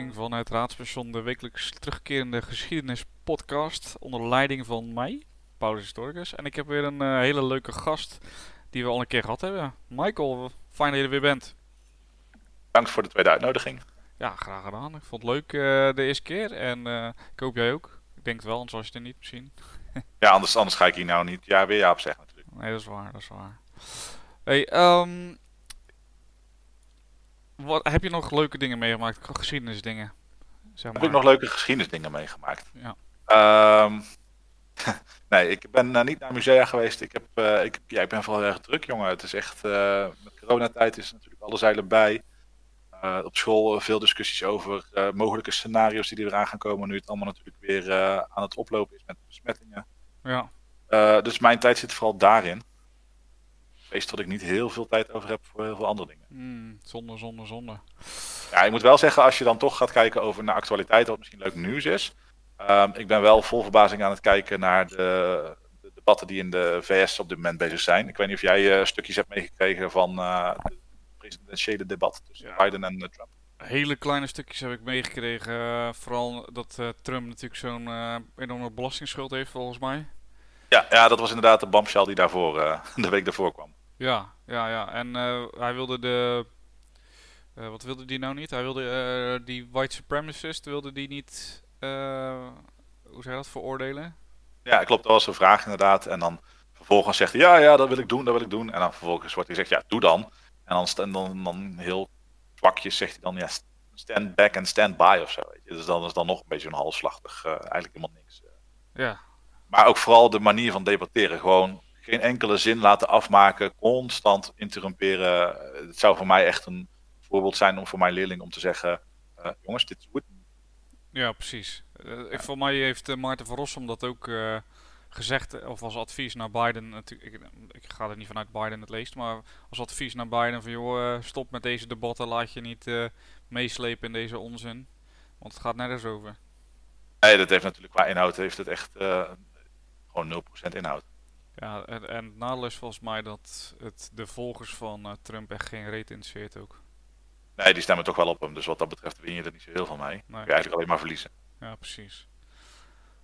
aflevering van het Raadspension, de wekelijks terugkerende geschiedenispodcast onder leiding van mij, Paulus Historicus. En ik heb weer een eh, hele leuke gast die we al een keer gehad hebben. Michael, fijn dat je er weer bent. Dank voor de tweede uitnodiging. Ja, graag gedaan. Ik vond het leuk eh, de eerste keer en eh, ik hoop jij ook. Ik denk het wel, anders was je er niet misschien. Ja, anders, anders ga ik hier nou niet ja, weer ja op zeggen natuurlijk. Nee, dat is waar, dat is waar. Hey, ehm, wat, heb je nog leuke dingen meegemaakt? Geschiedenisdingen? Zeg Heb ik nog leuke geschiedenisdingen meegemaakt? Ja. Ehm, nee, ik ben eh, niet naar musea geweest. Ik, heb, eh, ik, ja, ik ben vooral erg druk, jongen. Het is echt, eh, met coronatijd is natuurlijk alle zeilen bij. Op school veel discussies over mogelijke scenario's die er weer aan gaan komen. Nu het allemaal natuurlijk weer aan het oplopen is met besmettingen. Ja, dus mijn tijd zit vooral daarin. Wees dat ik niet heel veel tijd over heb voor heel veel andere dingen. hmm, zonde, zonde, zonde. Ja, ik moet wel zeggen, als je dan toch gaat kijken over naar actualiteit, wat misschien leuk nieuws is. Ehm, ik ben wel vol verbazing aan het kijken naar de, de debatten die in de VS op dit moment bezig zijn. Ik weet niet of jij eh, stukjes hebt meegekregen van uh, het presidentiële debat tussen Ja. Biden en uh, Trump. Hele kleine stukjes heb ik meegekregen. vooral dat Trump natuurlijk zo'n enorme belastingsschuld heeft, volgens mij. Ja, ja, dat was inderdaad de bombshell die daarvoor, de week daarvoor kwam. Ja, ja, ja. En uh, hij wilde de. Uh, wat wilde die nou niet? Hij wilde uh, die white supremacist, wilde die niet. hoe je dat? Veroordelen? Ja, klopt. Dat was een vraag inderdaad. En dan vervolgens zegt hij: Ja, ja, dat wil ik doen, dat wil ik doen. En dan vervolgens wordt hij gezegd: Ja, doe dan. En dan, en dan, dan heel zwakjes zegt hij dan: Ja, stand back en stand by of zo. Weet je. Dus dan is dan nog een beetje een halfslachtig, eigenlijk helemaal niks. Ja. Maar ook vooral de manier van debatteren. Gewoon geen enkele zin laten afmaken, constant interrumperen. Het zou voor mij echt een voorbeeld zijn om voor mijn leerling om te zeggen: uh, jongens, dit is goed. Ja, precies. Uh, ja. Voor mij heeft uh, Maarten van Rossum dat ook uh, gezegd, of als advies naar Biden. Ik, ik, ga er niet vanuit Biden het leest, maar als advies naar Biden van joh, stop met deze debatten, laat je niet meeslepen in deze onzin. Want het gaat nergens over. Nee, dat heeft natuurlijk qua inhoud heeft het echt gewoon 0% inhoud. Ja, en, en het nadeel is volgens mij dat het de volgers van uh, Trump echt geen reet interesseert ook. Nee, die stemmen toch wel op hem. Dus wat dat betreft win je er niet zo heel veel mee. Nee. Kun je eigenlijk alleen maar verliezen. Ja, precies.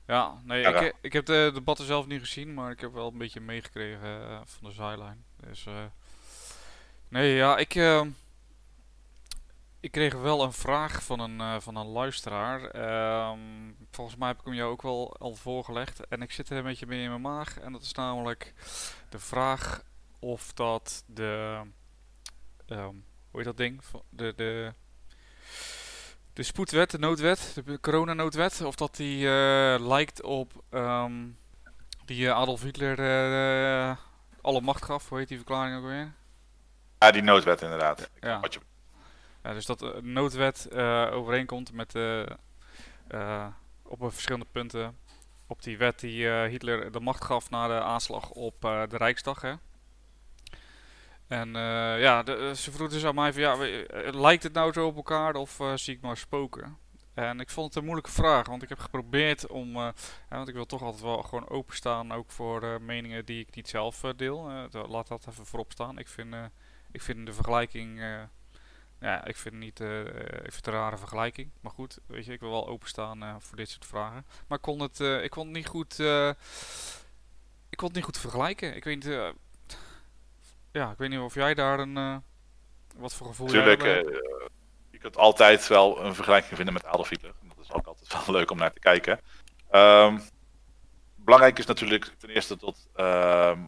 Ja, nee, ja, ik, ik, heb de debatten zelf niet gezien, maar ik heb wel een beetje meegekregen uh, van de zijlijn. Dus, uh, nee, ja, ik, ik kreeg wel een vraag van een, uh, van een luisteraar. Um, volgens mij heb ik hem jou ook wel al voorgelegd. En ik zit er een beetje mee in mijn maag. En dat is namelijk de vraag of dat de. Um, hoe heet dat ding? De, de, de spoedwet, de noodwet, de coronanoodwet. Of dat die uh, lijkt op um, die Adolf Hitler alle macht gaf. Hoe heet die verklaring ook weer? Ja, die noodwet inderdaad. Ja. Wat je... Dus dat de noodwet uh, overeenkomt met de, uh, op verschillende punten op die wet die Hitler de macht gaf na de aanslag op de Rijksdag. Hè? En ja, de, ze vroeg dus aan mij van ja, lijkt het nou zo op elkaar of zie ik maar spoken? En ik vond het een moeilijke vraag, want ik heb geprobeerd om, want ik wil toch altijd wel gewoon openstaan, ook voor meningen die ik niet zelf deel. laat dat even voorop staan. Ik vind, ik vind de vergelijking ja, ik vind, niet, uh, ik vind het een rare vergelijking. Maar goed, weet je, ik wil wel openstaan uh, voor dit soort vragen. Maar ik kon het, uh, ik kon het niet goed. ik kon het niet goed vergelijken. Ik weet niet. ja, ik weet niet of jij daar een. wat voor gevoel Tuurlijk, je kunt altijd wel een vergelijking vinden met Adolf Hitler. Dat is ook altijd wel leuk om naar te kijken. Um, belangrijk is natuurlijk ten eerste dat ehm,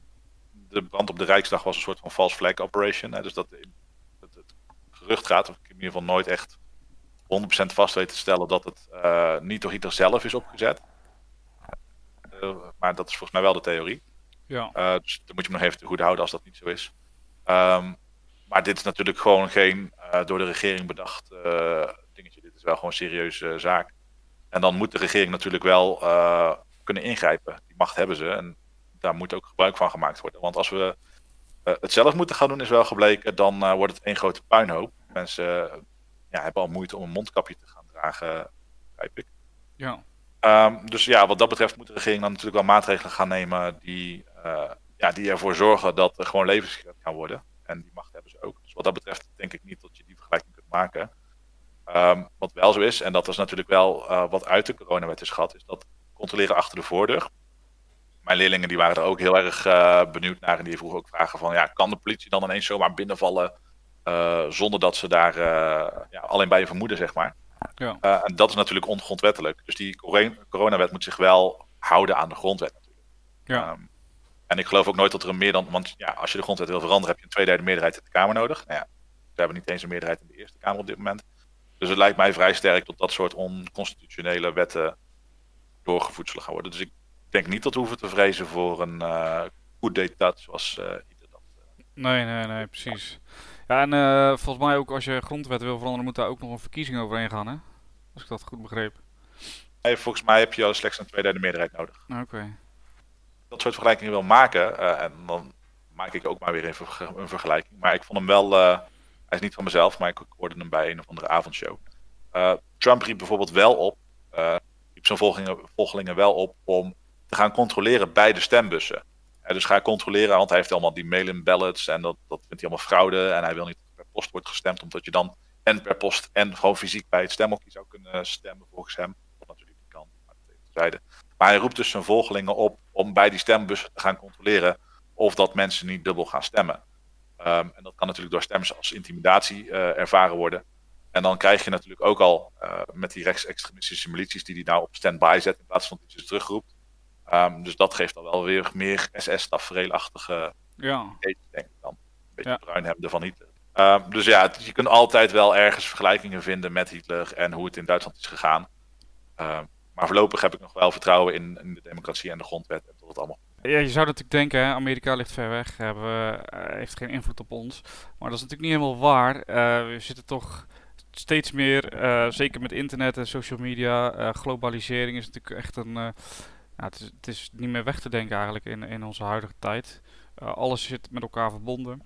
de brand op de Rijksdag was een soort van false flag operation. Hè, dus dat gerucht gaat, of ik in ieder geval nooit echt 100% vast weet te stellen dat het uh, niet door Hitler zelf is opgezet. Uh, maar dat is volgens mij wel de theorie. Ja. Uh, dus dan moet je me nog even te goed houden als dat niet zo is. Um, maar dit is natuurlijk gewoon geen door de regering bedacht dingetje. Dit is wel gewoon een serieuze zaak. En dan moet de regering natuurlijk wel kunnen ingrijpen. Die macht hebben ze en daar moet ook gebruik van gemaakt worden. Want als we het zelf moeten gaan doen is wel gebleken, dan wordt het één grote puinhoop. Mensen uh, ja, hebben al moeite om een mondkapje te gaan dragen, begrijp ik. Ja. Um, dus ja, wat dat betreft moet de regering dan natuurlijk wel maatregelen gaan nemen die, ja, die ervoor zorgen dat er gewoon levens gered gaan worden. En die macht hebben ze ook. Dus wat dat betreft denk ik niet dat je die vergelijking kunt maken. Ehm, wat wel zo is, en dat is natuurlijk wel uh, wat uit de coronawet is gehad, is dat controleren achter de voordeur. Mijn leerlingen die waren er ook heel erg uh, benieuwd naar en die vroegen ook vragen van, ja, kan de politie dan ineens zomaar binnenvallen zonder dat ze daar ja, alleen bij je vermoeden, zeg maar. Ja. en dat is natuurlijk ongrondwettelijk. Dus die coronawet moet zich wel houden aan de grondwet. Ja. Um, en ik geloof ook nooit dat er een meer dan, want ja, als je de grondwet wil veranderen, heb je een tweederde meerderheid in de Kamer nodig. Nou ja, we hebben niet eens een meerderheid in de Eerste Kamer op dit moment. Dus het lijkt mij vrij sterk dat dat soort onconstitutionele wetten doorgevoerd zullen gaan worden. Dus ik denk niet dat we hoeven te vrezen voor een uh, coup d'état zoals uh, ieder dat. Uh, nee, nee, nee, precies. Ja, en uh, volgens mij ook als je grondwet wil veranderen, moet daar ook nog een verkiezing overheen gaan, hè? Als ik dat goed begreep. Nee, volgens mij heb je al slechts een tweederde meerderheid nodig. Oké. Dat soort vergelijkingen wil maken, en dan maak ik ook maar weer even een vergelijking. Maar ik vond hem wel hij is niet van mezelf, maar ik hoorde hem bij een of andere avondshow. Trump riep bijvoorbeeld wel op, riep zijn volgelingen, volgelingen wel op om te gaan controleren bij de stembussen. Dus ga controleren, want hij heeft allemaal die mail-in ballots en dat, dat vindt hij allemaal fraude. En hij wil niet dat per post wordt gestemd, omdat je dan en per post en gewoon fysiek bij het stemhokje zou kunnen stemmen volgens hem. Wat natuurlijk niet kan, maar dat Maar hij roept dus zijn volgelingen op om bij die stembussen te gaan controleren of dat mensen niet dubbel gaan stemmen. Um, en dat kan natuurlijk door stemmers als intimidatie uh, ervaren worden. En dan krijg je natuurlijk ook al uh, met die rechtsextremistische milities die die nou op standby zet in plaats van dat je ze terugroept. Um, dus dat geeft dan wel weer meer SS-tafereelachtige ja. denk ik dan. Een beetje ja. bruin hebben van Hitler. Um, dus ja, je kunt altijd wel ergens vergelijkingen vinden met Hitler en hoe het in Duitsland is gegaan. maar voorlopig heb ik nog wel vertrouwen in, in de democratie en de grondwet en tot het allemaal ja, je zou natuurlijk denken, hè, Amerika ligt ver weg, hebben, uh, heeft geen invloed op ons. Maar dat is natuurlijk niet helemaal waar. Uh, we zitten toch steeds meer, uh, zeker met internet en social media, globalisering is natuurlijk echt een... Het, is, het, is, niet meer weg te denken eigenlijk in, in onze huidige tijd. alles zit met elkaar verbonden.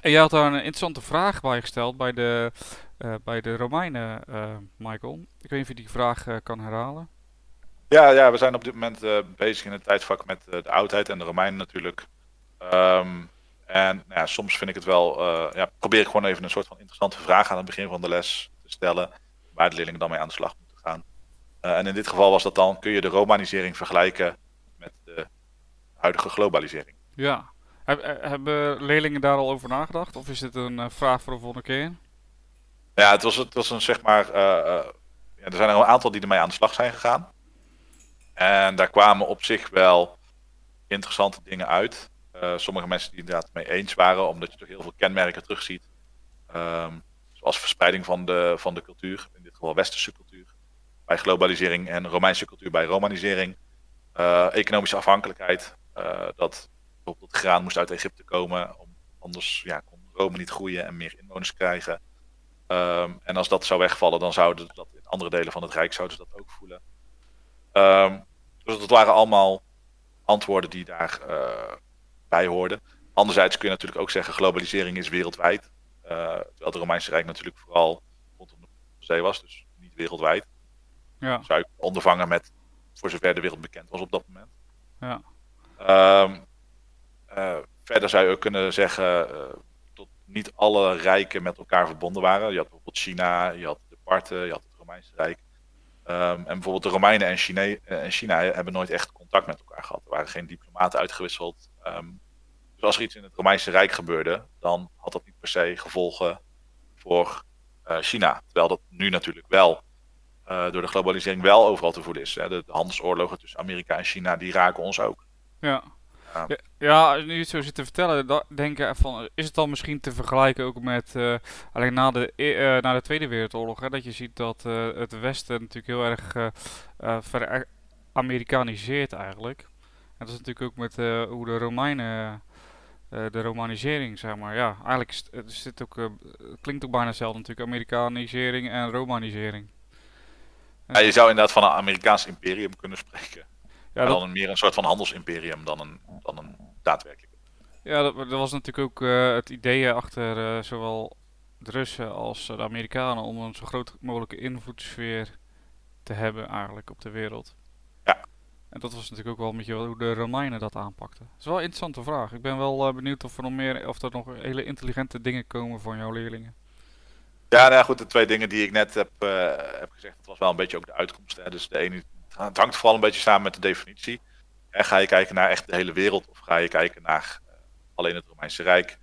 En jij had daar een interessante vraag bij gesteld bij de, bij de Romeinen, Michael. Ik weet niet of je die vraag kan herhalen. Ja, ja, we zijn op dit moment bezig in het tijdvak met de oudheid en de Romeinen natuurlijk. Um, en nou ja, soms vind ik het wel, ja, probeer ik gewoon even een soort van interessante vraag aan het begin van de les te stellen, waar de leerlingen dan mee aan de slag moeten gaan. En in dit geval was dat dan, kun je de romanisering vergelijken met de huidige globalisering? Ja. Heb, hebben leerlingen daar al over nagedacht? Of is dit een vraag voor de volgende keer? Ja, het was, het was een zeg maar, ja, er zijn er een aantal die ermee aan de slag zijn gegaan. En daar kwamen op zich wel interessante dingen uit. Uh, sommige mensen die inderdaad mee eens waren, omdat je toch heel veel kenmerken terugziet. Um, zoals verspreiding van de, van de cultuur, in dit geval westerse cultuur, bij globalisering en Romeinse cultuur bij romanisering. Uh, economische afhankelijkheid, uh, dat bijvoorbeeld het graan moest uit Egypte komen, om, anders ja, kon Rome niet groeien en meer inwoners krijgen. Um, en als dat zou wegvallen, dan zouden dat in andere delen van het Rijk zouden ze dat ook voelen. Um, dus dat waren allemaal antwoorden die daarbij uh, bij hoorden. Anderzijds kun je natuurlijk ook zeggen, globalisering is wereldwijd. Uh, terwijl het Romeinse Rijk natuurlijk vooral rondom de zee was, dus niet wereldwijd. Ja. Zou je ondervangen met, voor zover de wereld bekend was op dat moment. Ja. Um, uh, verder zou je ook kunnen zeggen dat niet alle rijken met elkaar verbonden waren. Je had bijvoorbeeld China, je had de Parten, je had het Romeinse Rijk. Um, en bijvoorbeeld de Romeinen en China, eh, en China, hebben nooit echt contact met elkaar gehad. Er waren geen diplomaten uitgewisseld. Um, dus als er iets in het Romeinse Rijk gebeurde, dan had dat niet per se gevolgen voor uh, China. Terwijl dat nu natuurlijk wel uh, door de globalisering wel overal te voelen is. Hè. De, de handelsoorlogen tussen Amerika en China, die raken ons ook. Ja. Ja, ja, nu je het zo zit te vertellen, denken van, is het dan misschien te vergelijken ook met, uh, alleen na de, uh, na de Tweede Wereldoorlog, hè, dat je ziet dat het Westen natuurlijk heel erg ver-Amerikaniseert eigenlijk. En dat is natuurlijk ook met hoe de Romeinen, de romanisering, zeg maar, ja, eigenlijk is het, zit ook, klinkt ook bijna hetzelfde natuurlijk, Amerikanisering en romanisering. Ja, je zou inderdaad van een Amerikaans imperium kunnen spreken. Ja, dat... dan meer een soort van handelsimperium dan een, dan een daadwerkelijk. Ja, dat, dat was natuurlijk ook uh, het idee achter uh, zowel de Russen als de Amerikanen om een zo groot mogelijke invloedssfeer te hebben eigenlijk op de wereld. Ja. En dat was natuurlijk ook wel een beetje hoe de Romeinen dat aanpakten. Dat is wel een interessante vraag. Ik ben wel uh, benieuwd of er nog meer, of er nog hele intelligente dingen komen van jouw leerlingen. Ja, nou goed, de twee dingen die ik net heb, uh, heb gezegd, dat was wel een beetje ook de uitkomst. Hè. Dus de ene, het hangt vooral een beetje samen met de definitie. En ga je kijken naar echt de hele wereld of ga je kijken naar uh, alleen het Romeinse Rijk?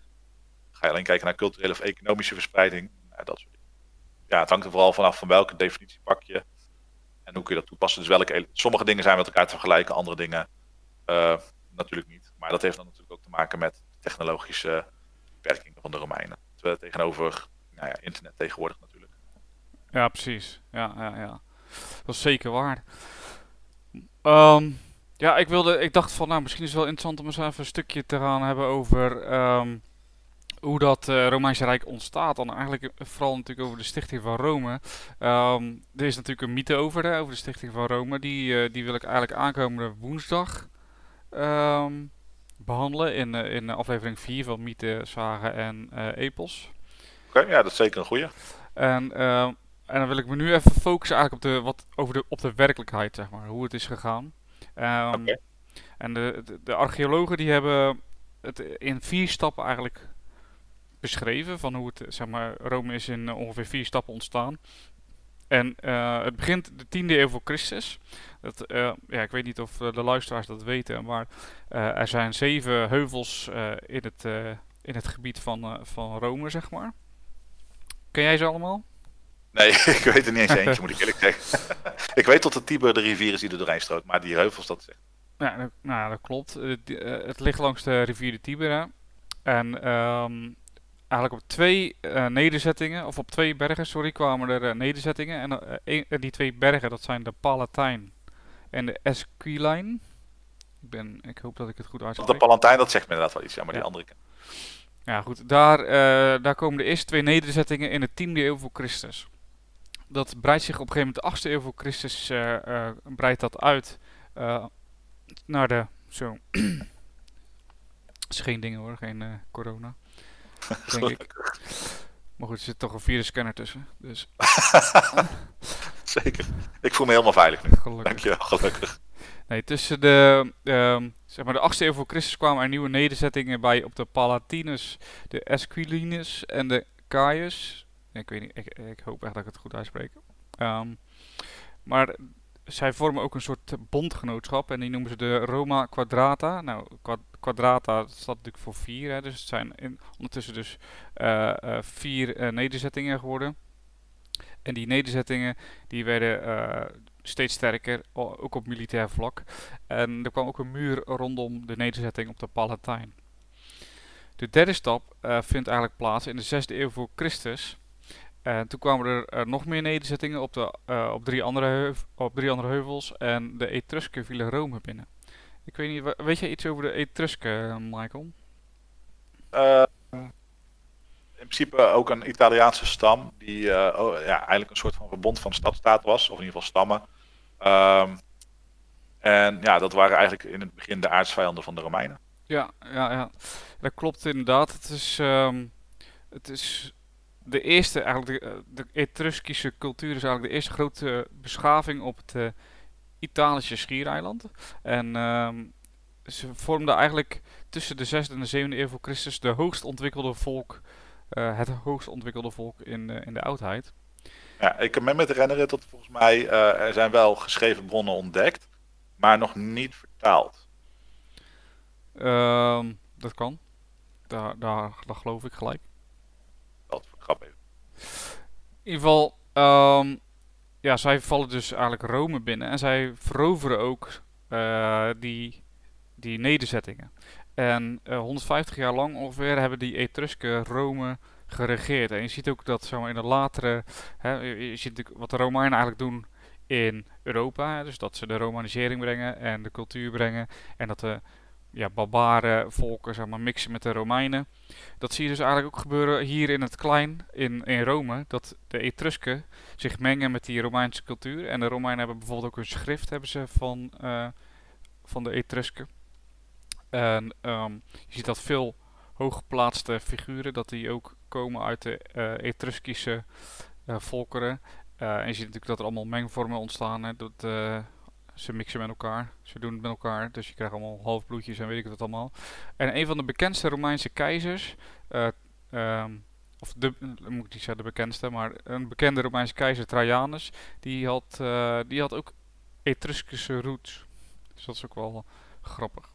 Ga je alleen kijken naar culturele of economische verspreiding? Nou, dat soort. Ja, het hangt er vooral vanaf van welke definitie pak je en hoe kun je dat toepassen. Dus welke, sommige dingen zijn met elkaar te vergelijken, andere dingen uh, natuurlijk niet. Maar dat heeft dan natuurlijk ook te maken met technologische beperkingen van de Romeinen. Tegenover nou ja, internet tegenwoordig natuurlijk. Ja, precies. Ja, ja, ja. Dat is zeker waar. Um, ja, ik, wilde, ik dacht van, nou, misschien is het wel interessant om eens even een stukje te gaan hebben over um, hoe dat uh, Romeinse Rijk ontstaat. Dan eigenlijk vooral natuurlijk over de stichting van Rome. Um, er is natuurlijk een mythe over, hè, over de stichting van Rome. Die, uh, die wil ik eigenlijk aankomende woensdag behandelen in, uh, in aflevering 4 van Mythe, Zagen en Epos. Okay, ja, dat is zeker een goede. En, en dan wil ik me nu even focussen eigenlijk op de, wat, over de, op de werkelijkheid, zeg maar. Hoe het is gegaan. Um, okay. En de, de, de, archeologen die hebben het in vier stappen eigenlijk beschreven. Van hoe het, zeg maar, Rome is in ongeveer vier stappen ontstaan. En uh, het begint de 10e eeuw voor Christus. Dat, uh, ja, ik weet niet of de luisteraars dat weten, maar uh, er zijn zeven heuvels in, het, in het gebied van, van Rome, zeg maar. Ken jij ze allemaal? Nee, ik weet er niet eens eentje, moet ik eerlijk zeggen. ik weet tot de Tiber de rivier is die er doorheen stroomt, maar die heuvels, dat zegt. Ja, dat, nou, dat klopt. Het, het ligt langs de rivier de Tiber. En um, eigenlijk op twee uh, nederzettingen, of op twee bergen, sorry, kwamen er uh, nederzettingen. En uh, een, die twee bergen, dat zijn de Palatijn en de Esquiline. Ik, ben, ik hoop dat ik het goed uitspreek. De Palatijn, dat zegt me inderdaad wel iets, ja, maar ja. die andere Ja, goed. Daar, daar komen de eerste twee nederzettingen in de 10e eeuw voor Christus. Dat breidt zich op een gegeven moment de 8e eeuw voor Christus breidt dat uit naar de... Zo. is geen dingen hoor, geen corona denk ik. Maar goed, er zit toch een virusscanner tussen. Dus. Zeker. Ik voel me helemaal veilig nu. Gelukkig. Dankjewel, gelukkig. Nee, tussen de, um, zeg maar de 8e eeuw voor Christus kwamen er nieuwe nederzettingen bij op de Palatinus, de Esquilinus en de Caius. Ik weet niet, ik, ik hoop echt dat ik het goed uitspreek. Um, maar zij vormen ook een soort bondgenootschap en die noemen ze de Roma Quadrata. Nou, Quadrata staat natuurlijk voor vier, hè, dus het zijn ondertussen dus uh, uh, vier uh, nederzettingen geworden. En die nederzettingen die werden steeds sterker, ook op militair vlak. En er kwam ook een muur rondom de nederzetting op de Palatijn. De derde stap vindt eigenlijk plaats in de 6e eeuw voor Christus. En toen kwamen er uh, nog meer nederzettingen op, de, uh, op, drie andere op drie andere heuvels en de Etrusken vielen Rome binnen. Ik weet niet, weet jij iets over de Etrusken, Michael? In principe ook een Italiaanse stam die oh, ja, eigenlijk een soort van verbond van stadstaat was, of in ieder geval stammen. Um, en ja, dat waren eigenlijk in het begin de aardsvijanden van de Romeinen. Ja, ja, ja. dat klopt inderdaad. Het is, um, het is de eerste, eigenlijk de, eh, Etruskische cultuur is eigenlijk de eerste grote beschaving op het uh, Italische schiereiland. En um, ze vormden eigenlijk tussen de 6e en de 7e eeuw voor Christus de hoogst ontwikkelde volk, uh, het hoogst ontwikkelde volk in, uh, in de oudheid. Ja, ik kan me met herinneren dat volgens mij er zijn wel geschreven bronnen ontdekt, maar nog niet vertaald. Um, dat kan. Daar, daar, daar geloof ik gelijk grap even. In ieder geval, um, ja, zij vallen dus eigenlijk Rome binnen en zij veroveren ook die, die nederzettingen. En uh, eh, 150 jaar lang ongeveer hebben die Etrusken Rome geregeerd. En je ziet ook dat maar, in de latere, hè, je ziet wat de Romeinen eigenlijk doen in Europa. Dus dat ze de romanisering brengen en de cultuur brengen. En dat de ja, barbaren volken zeg maar, mixen met de Romeinen. Dat zie je dus eigenlijk ook gebeuren hier in het klein, in, in Rome. Dat de Etrusken zich mengen met die Romeinse cultuur. En de Romeinen hebben bijvoorbeeld ook een schrift hebben ze van, uh, van de Etrusken. En um, je ziet dat veel hooggeplaatste figuren, dat die ook komen uit de uh, Etruskische uh, volkeren. en je ziet natuurlijk dat er allemaal mengvormen ontstaan. Hè, dat, ze mixen met elkaar. Ze doen het met elkaar. Dus je krijgt allemaal halfbloedjes en weet ik wat allemaal. En een van de bekendste Romeinse keizers. Um, of de, moet ik niet zeggen de bekendste, maar een bekende Romeinse keizer Trajanus, die had, die had ook Etruskische roots. Dus dat is ook wel grappig.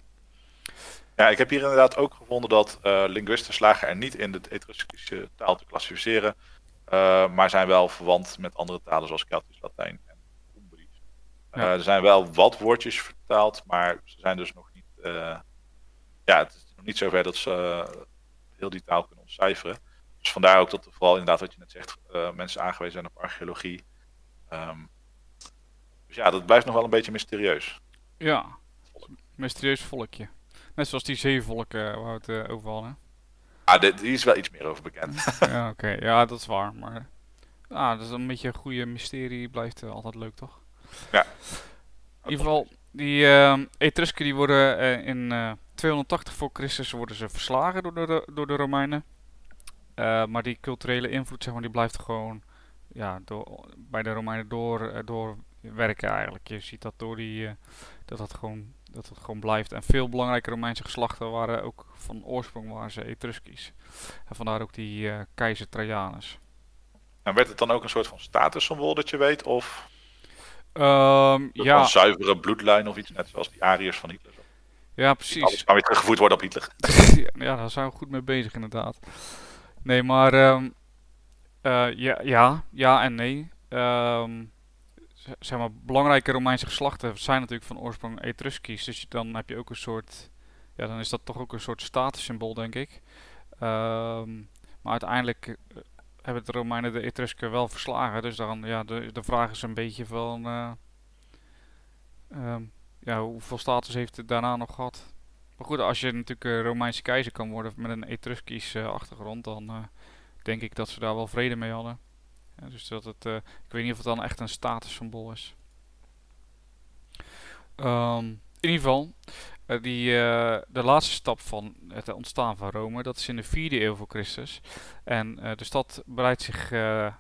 Ja, ik heb hier inderdaad ook gevonden dat linguisten slagen er niet in de Etruskische taal te klassificeren, maar zijn wel verwant met andere talen zoals Keltisch, Latijn en Umbrisch. er zijn wel wat woordjes vertaald, maar ze zijn dus nog niet ja, het is nog niet zover dat ze eh, heel die taal kunnen ontcijferen. Dus vandaar ook dat er vooral inderdaad wat je net zegt, uh, mensen aangewezen zijn op archeologie. Um, dus ja, dat blijft nog wel een beetje mysterieus. Ja, mysterieus volkje. Net zoals die zeevolken waar we het over hadden. Ah, die, die is wel iets meer over bekend. ja, oké. Ja, dat is waar. Maar ah, dat is een beetje een goede mysterie. Blijft uh, altijd leuk, toch? Ja. In ieder geval, die uh, Etrusken die worden uh, in 280 voor Christus worden ze verslagen door de, door de Romeinen. Maar die culturele invloed zeg maar, die blijft gewoon ja, door, bij de Romeinen door, doorwerken eigenlijk. Je ziet dat, door die, dat, dat, gewoon, dat het gewoon blijft. En veel belangrijke Romeinse geslachten waren ook van oorsprong waren ze Etruskisch. En vandaar ook die keizer Trajanus. En werd het dan ook een soort van statussymbool dat je weet? Of um, ja. een zuivere bloedlijn of iets, net zoals die Ariërs van Hitler? Ja, precies. Alles kan weer teruggevoerd worden op Hitler. ja, daar zijn we goed mee bezig inderdaad. Nee, maar um, uh, ja, ja, ja en nee. Um, zeg maar, belangrijke Romeinse geslachten zijn natuurlijk van oorsprong Etruskisch. Dus dan heb je ook een soort, ja, dan is dat toch ook een soort statussymbool, denk ik. Um, maar uiteindelijk uh, hebben de Romeinen de Etrusken wel verslagen. Dus dan, ja, de, de vraag is een beetje van... Uh, ja, hoeveel status heeft het daarna nog gehad? Maar goed, als je natuurlijk Romeinse keizer kan worden met een Etruskisch uh, achtergrond, dan uh, denk ik dat ze daar wel vrede mee hadden. Dus dat het, ik weet niet of het dan echt een statussymbool is. Um, in ieder geval, uh, die, uh, de laatste stap van het ontstaan van Rome, dat is in de 4e eeuw voor Christus. En de stad breidt zich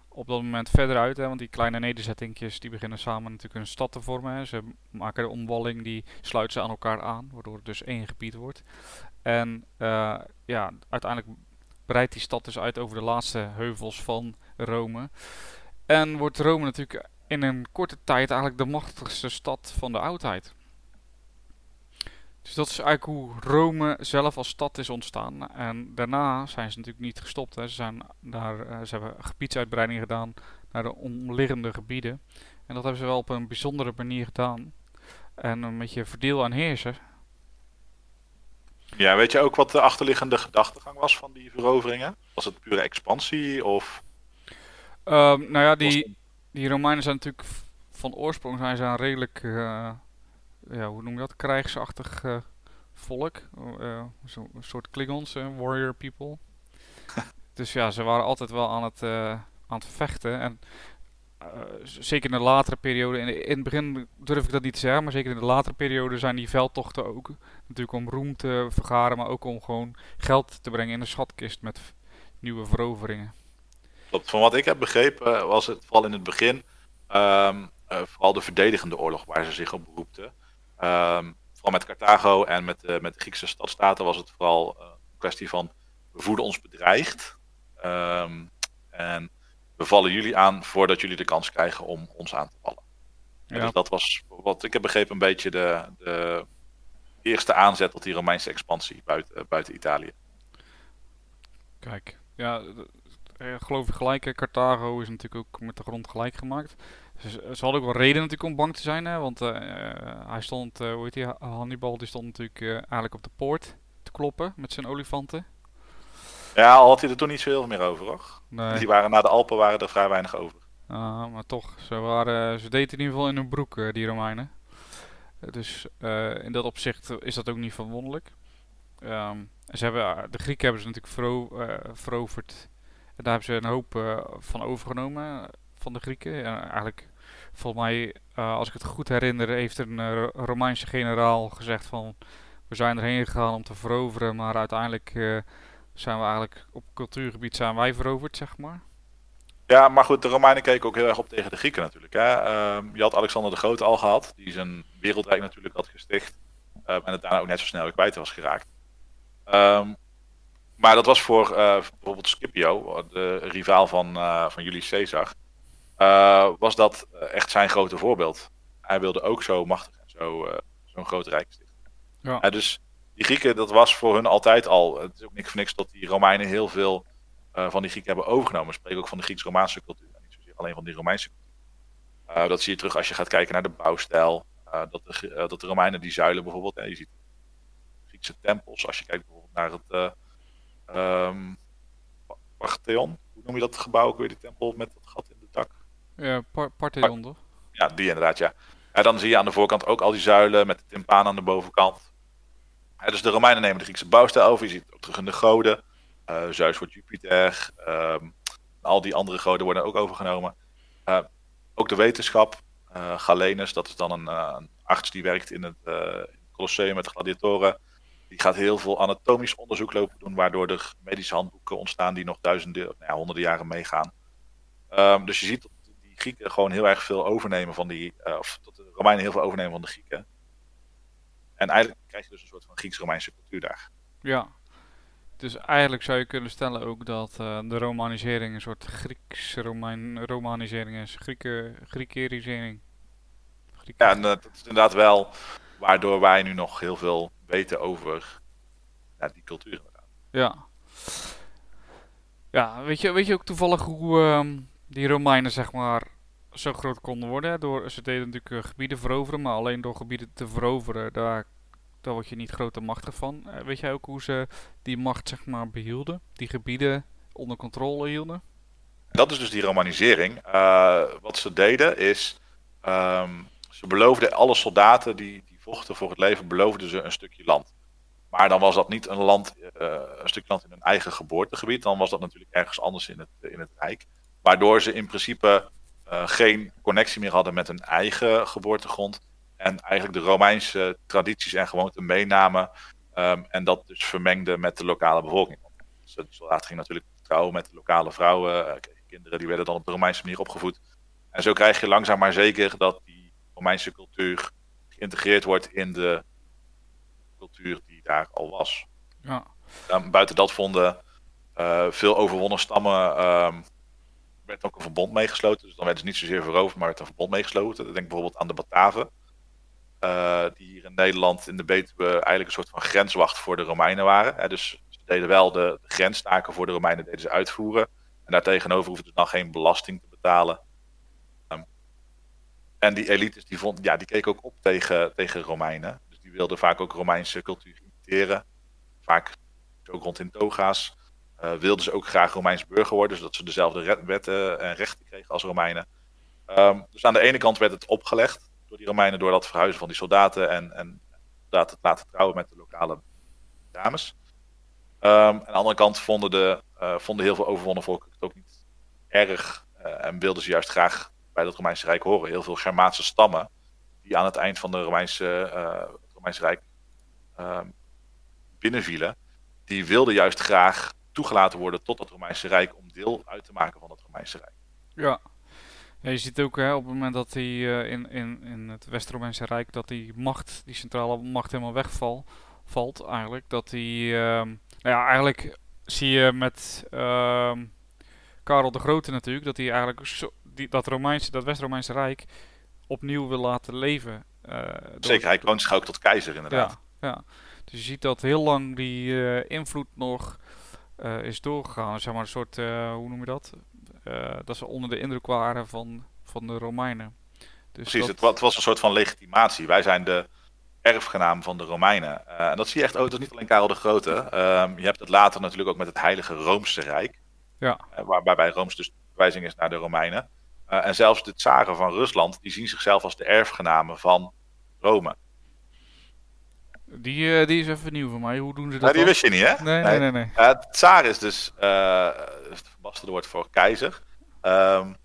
op dat moment verder uit, hè, want die kleine nederzettingjes die beginnen samen natuurlijk een stad te vormen. Hè. Ze maken de omwalling, die sluiten ze aan elkaar aan, waardoor het dus één gebied wordt. En ja, uiteindelijk breidt die stad dus uit over de laatste heuvels van Rome. En wordt Rome natuurlijk in een korte tijd eigenlijk de machtigste stad van de oudheid. Dus dat is eigenlijk hoe Rome zelf als stad is ontstaan. En daarna zijn ze natuurlijk niet gestopt. Hè. Ze, zijn daar, uh, ze hebben gebiedsuitbreiding gedaan naar de omliggende gebieden. En dat hebben ze wel op een bijzondere manier gedaan. En een beetje verdeel en heersen. Ja, weet je ook wat de achterliggende gedachtegang was van die veroveringen? Was het pure expansie of... Um, nou ja, die, die Romeinen zijn natuurlijk van oorsprong zijn ze redelijk... Uh, ja, hoe noem je dat, krijgsachtig uh, volk. Uh, Zo'n soort Klingons, warrior people. dus ja, ze waren altijd wel aan het, aan het vechten. En zeker in de latere periode, in, in, het begin durf ik dat niet te zeggen, maar zeker in de latere periode zijn die veldtochten ook natuurlijk om roem te vergaren, maar ook om gewoon geld te brengen in de schatkist met nieuwe veroveringen. Klopt, van wat ik heb begrepen was het vooral in het begin um, vooral de verdedigende oorlog waar ze zich op beroepten. Um, vooral met Carthago en met, uh, met de Griekse stadstaten was het vooral uh, een kwestie van we voelen ons bedreigd. Um, en we vallen jullie aan voordat jullie de kans krijgen om ons aan te vallen. Ja. Dus dat was wat ik heb begrepen een beetje de, de eerste aanzet tot die Romeinse expansie buiten, buiten Italië. Kijk, ja, geloof ik gelijk. Carthago is natuurlijk ook met de grond gelijk gemaakt. Ze, ze hadden ook wel reden natuurlijk om bang te zijn, hè, want uh, hij stond, hoe heet hij, Hannibal, die stond natuurlijk eigenlijk op de poort te kloppen met zijn olifanten. Ja, al had hij er toen niet zo heel meer over, hoor. Nee. Die waren na de Alpen waren er vrij weinig over. Ah, maar toch, ze, waren, ze deden in ieder geval in hun broek, die Romeinen. Dus in dat opzicht is dat ook niet verwonderlijk. Um, ze hebben, de Grieken hebben ze natuurlijk vero, veroverd. En daar hebben ze een hoop van overgenomen van de Grieken. Ja, eigenlijk, volgens mij, uh, als ik het goed herinner, heeft een uh, Romeinse generaal gezegd van... We zijn erheen gegaan om te veroveren, maar uiteindelijk zijn we eigenlijk op cultuurgebied zijn wij veroverd, zeg maar. Ja, maar goed, de Romeinen keken ook heel erg op tegen de Grieken natuurlijk. Hè. Uh, je had Alexander de Grote al gehad, die zijn wereldrijk natuurlijk had gesticht. en het daarna ook net zo snel weer kwijt was geraakt. Um, maar dat was voor bijvoorbeeld Scipio, de rivaal van, van Julius Caesar, was dat echt zijn grote voorbeeld. Hij wilde ook zo machtig en zo, zo'n groot rijk stichten. Ja. dus die Grieken, dat was voor hun altijd al. Het is ook niks voor niks dat die Romeinen heel veel van die Grieken hebben overgenomen. We spreken ook van de Grieks-Romaanse cultuur. Niet zozeer alleen van die Romeinse cultuur. Uh, dat zie je terug als je gaat kijken naar de bouwstijl. Uh, dat, de, dat de Romeinen die zuilen bijvoorbeeld. je ziet Griekse tempels. Als je kijkt bijvoorbeeld naar het um, Parthenon. Hoe noem je dat gebouw ook weer? Die tempel met dat gat in de dak. Ja, par Parthenon toch? Ja, die inderdaad, ja. En dan zie je aan de voorkant ook al die zuilen met de timpaan aan de bovenkant. dus de Romeinen nemen de Griekse bouwstijl over. Je ziet het ook terug in de goden. Zeus wordt Jupiter. Um, al die andere goden worden ook overgenomen. Uh, ook de wetenschap. Uh, Galenus, dat is dan een, uh, een, arts die werkt in het, uh, Colosseum met de gladiatoren. Die gaat heel veel anatomisch onderzoek lopen doen, waardoor er medische handboeken ontstaan die nog duizenden, nou ja, honderden jaren meegaan. Um, dus je ziet dat die Grieken gewoon heel erg veel overnemen van die, of dat de Romeinen heel veel overnemen van de Grieken. En eigenlijk krijg je dus een soort van Grieks-Romeinse cultuur daar. Ja, dus eigenlijk zou je kunnen stellen ook dat uh, de romanisering een soort Grieks-romanisering is. Grieke, Griekerisering. Ja, en, uh, dat is inderdaad wel waardoor wij nu nog heel veel weten over ja, die cultuur. Ja. Ja, weet je, weet je ook toevallig hoe uh, die Romeinen zeg maar zo groot konden worden? Door, ze deden natuurlijk uh, gebieden veroveren, maar alleen door gebieden te veroveren, daar daar word je niet grote machtig van. Uh, weet jij ook hoe ze die macht zeg maar behielden? Die gebieden onder controle hielden? Dat is dus die romanisering. Uh, wat ze deden is, um, ze beloofden alle soldaten die, die vochten voor het leven, beloofden ze een stukje land. Maar dan was dat niet een land, uh, een stukje land in hun eigen geboortegebied. Dan was dat natuurlijk ergens anders in het, in het Rijk. Waardoor ze in principe geen connectie meer hadden met hun eigen geboortegrond. En eigenlijk de Romeinse tradities en gewoonten meenamen. Um, en dat dus vermengde met de lokale bevolking. De soldaat ging natuurlijk trouwen met de lokale vrouwen. Kinderen die werden dan op de Romeinse manier opgevoed. En zo krijg je langzaam maar zeker dat die Romeinse cultuur geïntegreerd wordt in de cultuur die daar al was. Ja. Um, buiten dat vonden uh, veel overwonnen stammen. Um, werd ook een verbond meegesloten. Dus dan werd ze niet zozeer veroverd, maar werd een verbond meegesloten. Denk bijvoorbeeld aan de Bataven. Uh, die hier in Nederland in de Betuwe eigenlijk een soort van grenswacht voor de Romeinen waren. Hè, dus ze deden wel de, de grenstaken voor de Romeinen deden ze uitvoeren. En daartegenover hoefden ze dan geen belasting te betalen. En die elites die, vond, ja, die keken ook op tegen, tegen Romeinen. Dus die wilden vaak ook Romeinse cultuur imiteren. Vaak ook rond in toga's. Uh, wilden ze ook graag Romeins burger worden, zodat ze dezelfde wetten en rechten kregen als Romeinen. Um, dus aan de ene kant werd het opgelegd door die Romeinen door dat verhuizen van die soldaten en, en dat het laten trouwen met de lokale dames. Um, aan de andere kant vonden, de, uh, vonden heel veel overwonnen volken het ook niet erg en wilden ze juist graag bij het Romeinse Rijk horen. Heel veel Germaanse stammen die aan het eind van de Romeinse, het Romeinse Rijk ehm, binnenvielen, die wilden juist graag toegelaten worden tot het Romeinse Rijk om deel uit te maken van het Romeinse Rijk. Ja, je ziet ook hè, op het moment dat die uh, in, in, in het West-Romeinse Rijk dat die macht, die centrale macht helemaal wegvalt, valt eigenlijk. Dat die, uh, nou ja, eigenlijk zie je met uh, Karel de Grote natuurlijk, dat hij eigenlijk zo, die, dat Romeinse, dat West-Romeinse Rijk opnieuw wil laten leven. Uh, Zeker, hij kroonschouwt tot keizer inderdaad. Ja, ja, dus je ziet dat heel lang die uh, invloed nog is doorgegaan. Zeg maar een soort, hoe noem je dat? dat ze onder de indruk waren van, van de Romeinen. Dus Precies, het, het, was een soort van legitimatie. Wij zijn de erfgenaam van de Romeinen. En dat zie je echt ook, dat niet alleen Karel de Grote. Um, je hebt het later natuurlijk ook met het Heilige Roomse Rijk. Ja. Waar, waarbij Rooms dus verwijzing is naar de Romeinen. En zelfs de tsaren van Rusland, die zien zichzelf als de erfgenamen van Rome. Die, uh, die is even nieuw voor mij. Hoe doen ze dat? Ja, die wist je niet, hè? Nee, nee, nee. nee, Uh, tsaar is dus het verbasterde woord voor keizer. Um,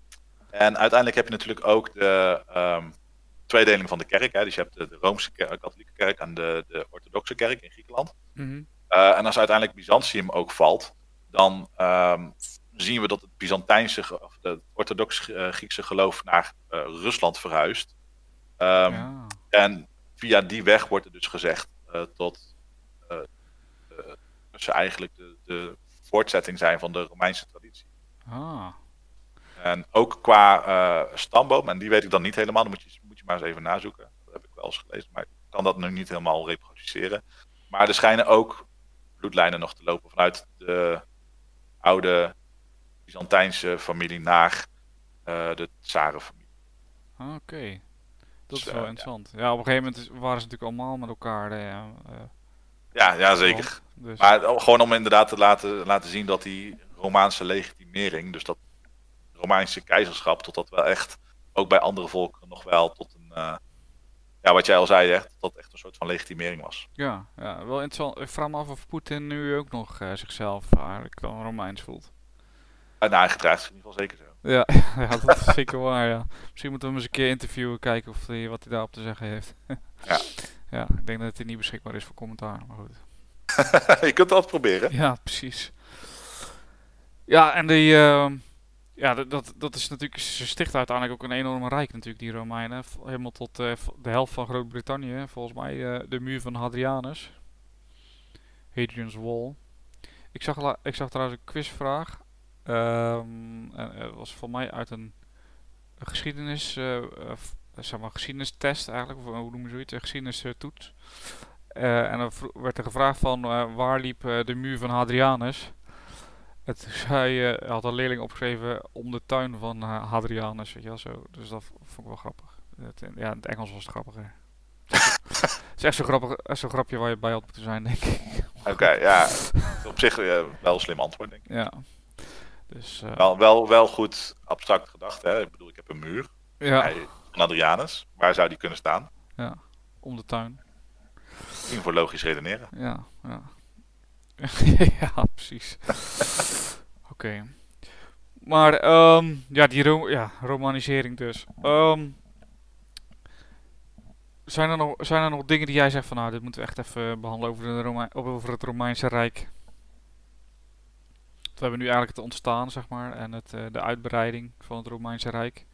en uiteindelijk heb je natuurlijk ook de um, tweedeling van de kerk. Hè? Dus je hebt de, de Rooms-Katholieke kerk en de, de Orthodoxe kerk in Griekenland. Mm -hmm. en als uiteindelijk Byzantium ook valt, dan um, zien we dat het Byzantijnse, of het Orthodox-Griekse geloof naar Rusland verhuist. Ja. En via die weg wordt er dus gezegd tot uh, ze eigenlijk de, de voortzetting zijn van de Romeinse traditie. Ah, En ook qua eh, stamboom, en die weet ik dan niet helemaal, dan moet je, moet je maar eens even nazoeken. Dat heb ik wel eens gelezen, maar ik kan dat nu niet helemaal reproduceren. Maar er schijnen ook bloedlijnen nog te lopen vanuit de oude Byzantijnse familie naar eh, de Tsarenfamilie. oké. Dat is Dus, wel eh, interessant. Ja. op een gegeven moment waren ze natuurlijk allemaal met elkaar. eh, ja, Ja, zeker. Dus, Maar gewoon om inderdaad te laten, laten zien dat die Romaanse legitimering, dus dat Romeinse keizerschap, tot dat wel echt, ook bij andere volkeren nog wel tot een, eh, ja, wat jij al zei, echt, dat echt een soort van legitimering was. ja, ja, wel interessant. Ik vraag me af of Poetin nu ook nog eh, zichzelf eigenlijk dan Romeins voelt. En hij gedraagt zich in ieder geval zeker zo. Ja, ja, dat is zeker waar, ja. Misschien moeten we hem eens een keer interviewen, kijken of hij, wat hij daarop te zeggen heeft. Ja. Ja, ik denk dat hij niet beschikbaar is voor commentaar, maar goed. je kunt dat proberen. Ja, precies. Ja, en die, ehm, ja, dat, dat, dat is natuurlijk, ze stichten uiteindelijk ook een enorme rijk natuurlijk, die Romeinen. Helemaal tot eh, de helft van Groot-Brittannië, volgens mij eh, de muur van Hadrianus. Hadrian's Wall. Ik zag, ik zag trouwens een quizvraag. Ehm, en het was voor mij uit een, een geschiedenis, eh, eh, f- zeg maar, geschiedenistest eigenlijk, of hoe noem je zoiets, een geschiedenistoets. Eh, en dan werd er gevraagd van eh, waar liep eh, de muur van Hadrianus. Het zei, eh, had een leerling opgeschreven om de tuin van eh, Hadrianus, weet je wel zo. Dus dat vond ik wel grappig. Het, ja, in het Engels was het grappiger. Het is echt zo'n grappig, echt zo'n grapje waar je bij had moeten zijn, denk ik. Oké, ja, op zich eh, wel een slim antwoord, denk ik. Ja. Dus, eh, Wel, wel, wel goed abstract gedacht, hè. Ik bedoel, ik heb een muur ja, Hij- van Adrianus. Waar zou die kunnen staan? om de tuin. Misschien voor logisch redeneren. Ja, ja. ja, precies. Oké. Maar, ehm, ja, die ro ja, romanisering dus. Ehm, zijn, er nog, zijn er nog dingen die jij zegt van, nou, dit moeten we echt even behandelen over, de Rome over het Romeinse Rijk? We hebben nu eigenlijk het ontstaan, zeg maar, en het, eh, de uitbreiding van het Romeinse Rijk.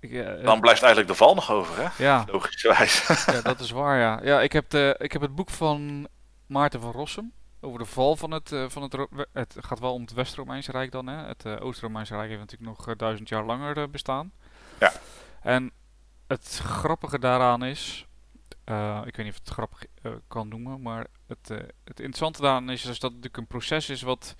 Ik, eh, Dan blijft eigenlijk de val nog over, hè? ja, Logischerwijs. ja, dat is waar, ja. Ja, ik heb, de, ik heb het boek van Maarten van Rossum over de val van het, eh, van het, het gaat wel om het West-Romeinse Rijk dan, hè. Het Oost-Romeinse Rijk heeft natuurlijk nog duizend jaar langer bestaan. Ja. En het grappige daaraan is, ik weet niet of het grappig kan noemen, maar het, het interessante daaraan is, is dat het natuurlijk een proces is wat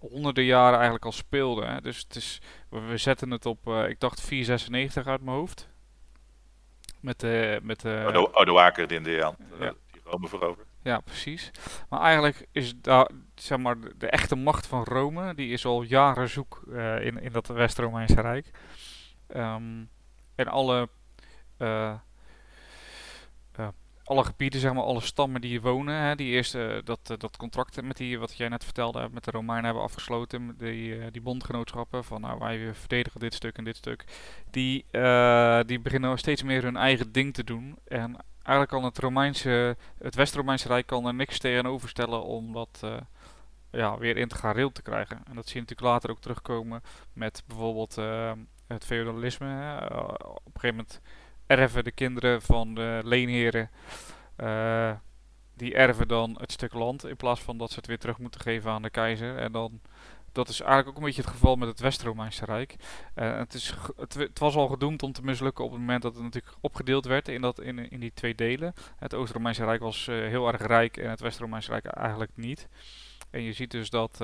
honderden jaren eigenlijk al speelde. Hè. Dus het is, we, zetten het op, eh, ik dacht 496 uit mijn hoofd. Met de, met de, Oude, oude waker in de Ja. die Rome veroverd. ja, precies. Maar eigenlijk is daar, zeg maar, de, echte macht van Rome, die is al jaren zoek eh, in, in dat West-Romeinse Rijk. Ehm, en alle, eh, eh, alle gebieden, zeg maar, alle stammen die hier wonen, hè, die eerst eh, dat, eh, dat contract met die, wat jij net vertelde, met de Romeinen hebben afgesloten, die, eh, die bondgenootschappen, van nou, wij verdedigen dit stuk en dit stuk, die, die beginnen steeds meer hun eigen ding te doen. En eigenlijk kan het Romeinse het West-Romeinse Rijk kan er niks tegenover stellen om dat ja, weer integraal te krijgen. En dat zie je natuurlijk later ook terugkomen met bijvoorbeeld het feudalisme. op een gegeven moment erven de kinderen van de leenheren, eh, die erven dan het stuk land in plaats van dat ze het weer terug moeten geven aan de keizer. En dan, dat is eigenlijk ook een beetje het geval met het West-Romeinse Rijk. Eh, het, is, het, was al gedoemd om te mislukken op het moment dat het natuurlijk opgedeeld werd in, dat, in, in die twee delen. Het Oost-Romeinse Rijk was eh, heel erg rijk en het West-Romeinse Rijk eigenlijk niet. En je ziet dus dat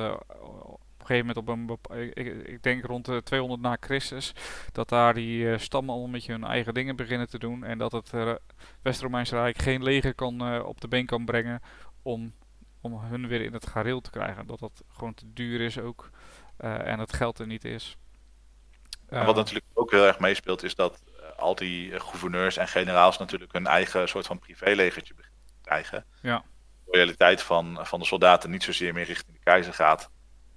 een gegeven moment op een ik, ik- denk rond de 200 na Christus, dat daar die eh, stammen al een beetje hun eigen dingen beginnen te doen. En dat het eh, West-Romeinse Rijk geen leger kan, eh, op de been kan brengen om, om hun weer in het gareel te krijgen. Dat dat gewoon te duur is ook en het geld er niet is. En wat natuurlijk ook heel erg meespeelt, is dat al die gouverneurs en generaals natuurlijk hun eigen soort van privélegertje krijgen. Ja. De loyaliteit van, van de soldaten niet zozeer meer richting de keizer gaat,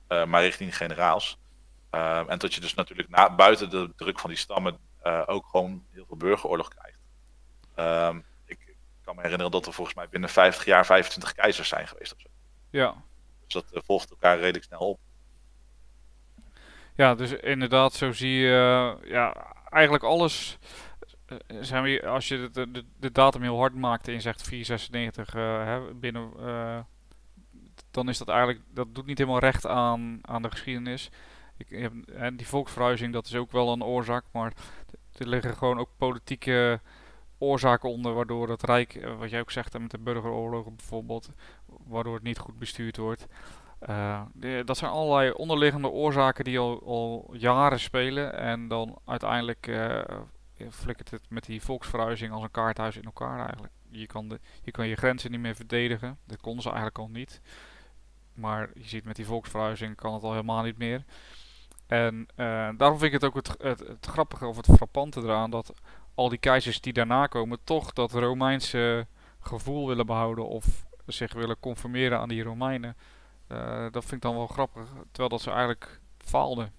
maar richting generaals. Eh, en dat je dus natuurlijk na, buiten de druk van die stammen eh, ook gewoon heel veel burgeroorlog krijgt. Ehm, ik, ik kan me herinneren dat er volgens mij binnen 50 jaar 25 keizers zijn geweest. Of zo. ja. Dus dat eh, volgt elkaar redelijk snel op. Ja, dus inderdaad, zo zie je eh, ja, eigenlijk alles. eh, Zijn we, als je de, de, de datum heel hard maakt en je zegt 496 eh, hè, binnen. eh, dan is dat eigenlijk, dat doet niet helemaal recht aan, aan de geschiedenis. Ik, heb, die volksverhuizing, dat is ook wel een oorzaak, maar er liggen gewoon ook politieke oorzaken onder waardoor het Rijk, eh, wat jij ook zegt met de burgeroorlogen bijvoorbeeld, waardoor het niet goed bestuurd wordt. Uh, dat zijn allerlei onderliggende oorzaken die al, al jaren spelen en dan uiteindelijk uh, flikkert het met die volksverhuizing als een kaarthuis in elkaar eigenlijk. Je kan, je kan je grenzen niet meer verdedigen, dat konden ze eigenlijk al niet. Maar je ziet met die volksverhuizing kan het al helemaal niet meer. En uh, daarom vind ik het ook het, het, het, grappige of het frappante eraan dat al die keizers die daarna komen toch dat Romeinse gevoel willen behouden of zich willen conformeren aan die Romeinen. Uh, dat vind ik dan wel grappig, terwijl dat ze eigenlijk faalden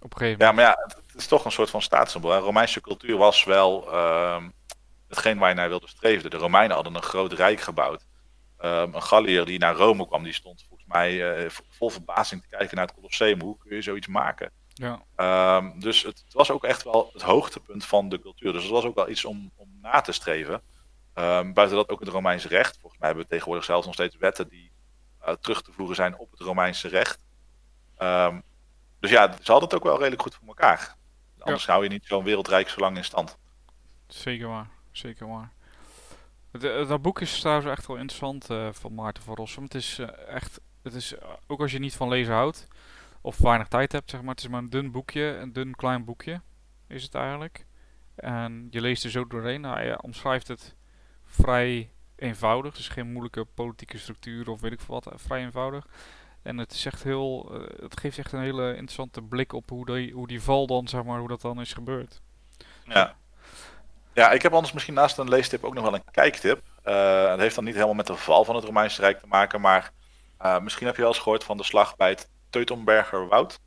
op een gegeven moment. Ja, maar ja, het is toch een soort van staatssymbool. Romeinse cultuur was wel uh, hetgeen waar je naar wilde streven. De Romeinen hadden een groot rijk gebouwd. Um, een Galliër die naar Rome kwam, die stond volgens mij uh, vol verbazing te kijken naar het Colosseum. Hoe kun je zoiets maken? Ja. Um, dus het, het, was ook echt wel het hoogtepunt van de cultuur. Dus het was ook wel iets om, om na te streven. Um, buiten dat ook het Romeinse recht. Volgens mij hebben we tegenwoordig zelfs nog steeds wetten die uh, terug te voeren zijn op het Romeinse recht. Um, dus ja, ze hadden het ook wel redelijk goed voor elkaar. Anders ja. hou je niet zo'n wereldrijk zo lang in stand. Zeker waar, zeker waar. Eh, dat boek is trouwens echt wel interessant uh, van Maarten van Rossum. Het is uh, echt, het is, ook als je niet van lezen houdt, of weinig tijd hebt, zeg maar. Het is maar een dun boekje, een dun klein boekje is het eigenlijk. En je leest er zo doorheen. Nou, hij omschrijft het vrij eenvoudig. Dus geen moeilijke politieke structuur of weet ik wat. Vrij eenvoudig. En het, is echt heel, het geeft echt een hele interessante blik op hoe die, hoe die val dan, zeg maar, hoe dat dan is gebeurd. Ja. Ja, ik heb anders misschien naast een leestip ook nog wel een kijktip. Het heeft dan niet helemaal met de val van het Romeinse Rijk te maken, maar uh, misschien heb je wel eens gehoord van de slag bij het Teutonberger Woud.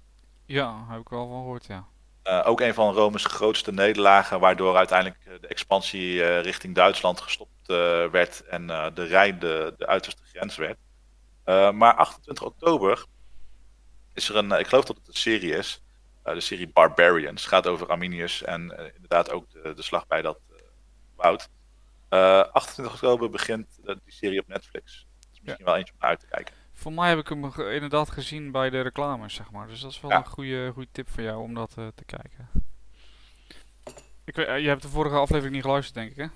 Ja, heb ik wel van gehoord, ja. Uh, ook een van Rome's grootste nederlagen, waardoor uiteindelijk de expansie richting Duitsland gestopt werd en de Rijn de, de uiterste grens werd. maar 28 oktober is er een, ik geloof dat het een serie is, de serie Barbarians. Het gaat over Arminius en inderdaad ook de, de slag bij dat woud. 28 oktober begint die serie op Netflix. Misschien ja. wel eentje om naar uit te kijken. Voor mij heb ik hem ge inderdaad gezien bij de reclames, zeg maar. Dus dat is wel ja. een goede, goede tip voor jou om dat uh, te kijken. Ik weet, uh, je hebt de vorige aflevering niet geluisterd, denk ik, hè?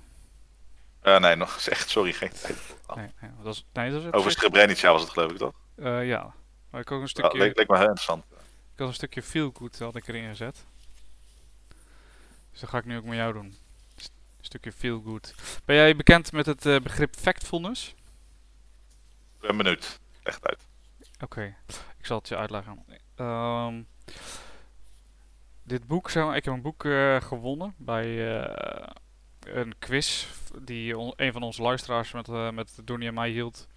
Uh, nee, nog echt, sorry, geen tijd. Nee, nee, dat is, nee, dat is Over Srebrenica was het, geloof ik, toch? ja, maar ik ook een stukje... Leek, leek me heel interessant. Ik had een stukje feel good had ik erin gezet. Dus dat ga ik nu ook met jou doen. Een stukje feel good. Ben jij bekend met het begrip factfulness? Ik ben benieuwd echt uit. Oké, okay. ik zal het je uitleggen. Um, dit boek, zeg ik heb een boek uh, gewonnen bij uh, een quiz die een van onze luisteraars met, uh, met Donnie en mij hield.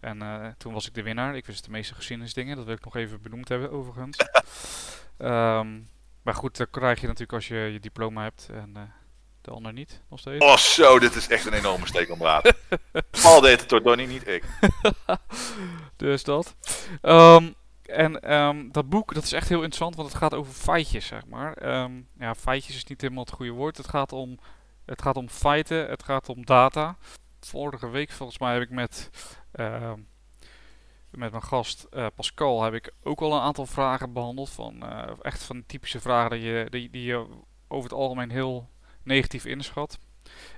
En toen was ik de winnaar. Ik wist de meeste geschiedenisdingen, dat wil ik nog even benoemd hebben overigens. um, maar goed, dat krijg je natuurlijk als je je diploma hebt. En de ander niet, nog steeds. Oh zo, dit is echt een enorme steek omlaat. Paul deed het door Donnie, niet ik. dus dat. Um, en um, dat boek, dat is echt heel interessant, want het gaat over feitjes, zeg maar. Um, ja, feitjes is niet helemaal het goede woord. Het gaat om, het gaat om feiten, het gaat om data. Vorige week, volgens mij, heb ik met, met mijn gast uh, Pascal heb ik ook al een aantal vragen behandeld. Van, uh, echt van typische vragen die je, die, die je over het algemeen heel negatief inschat.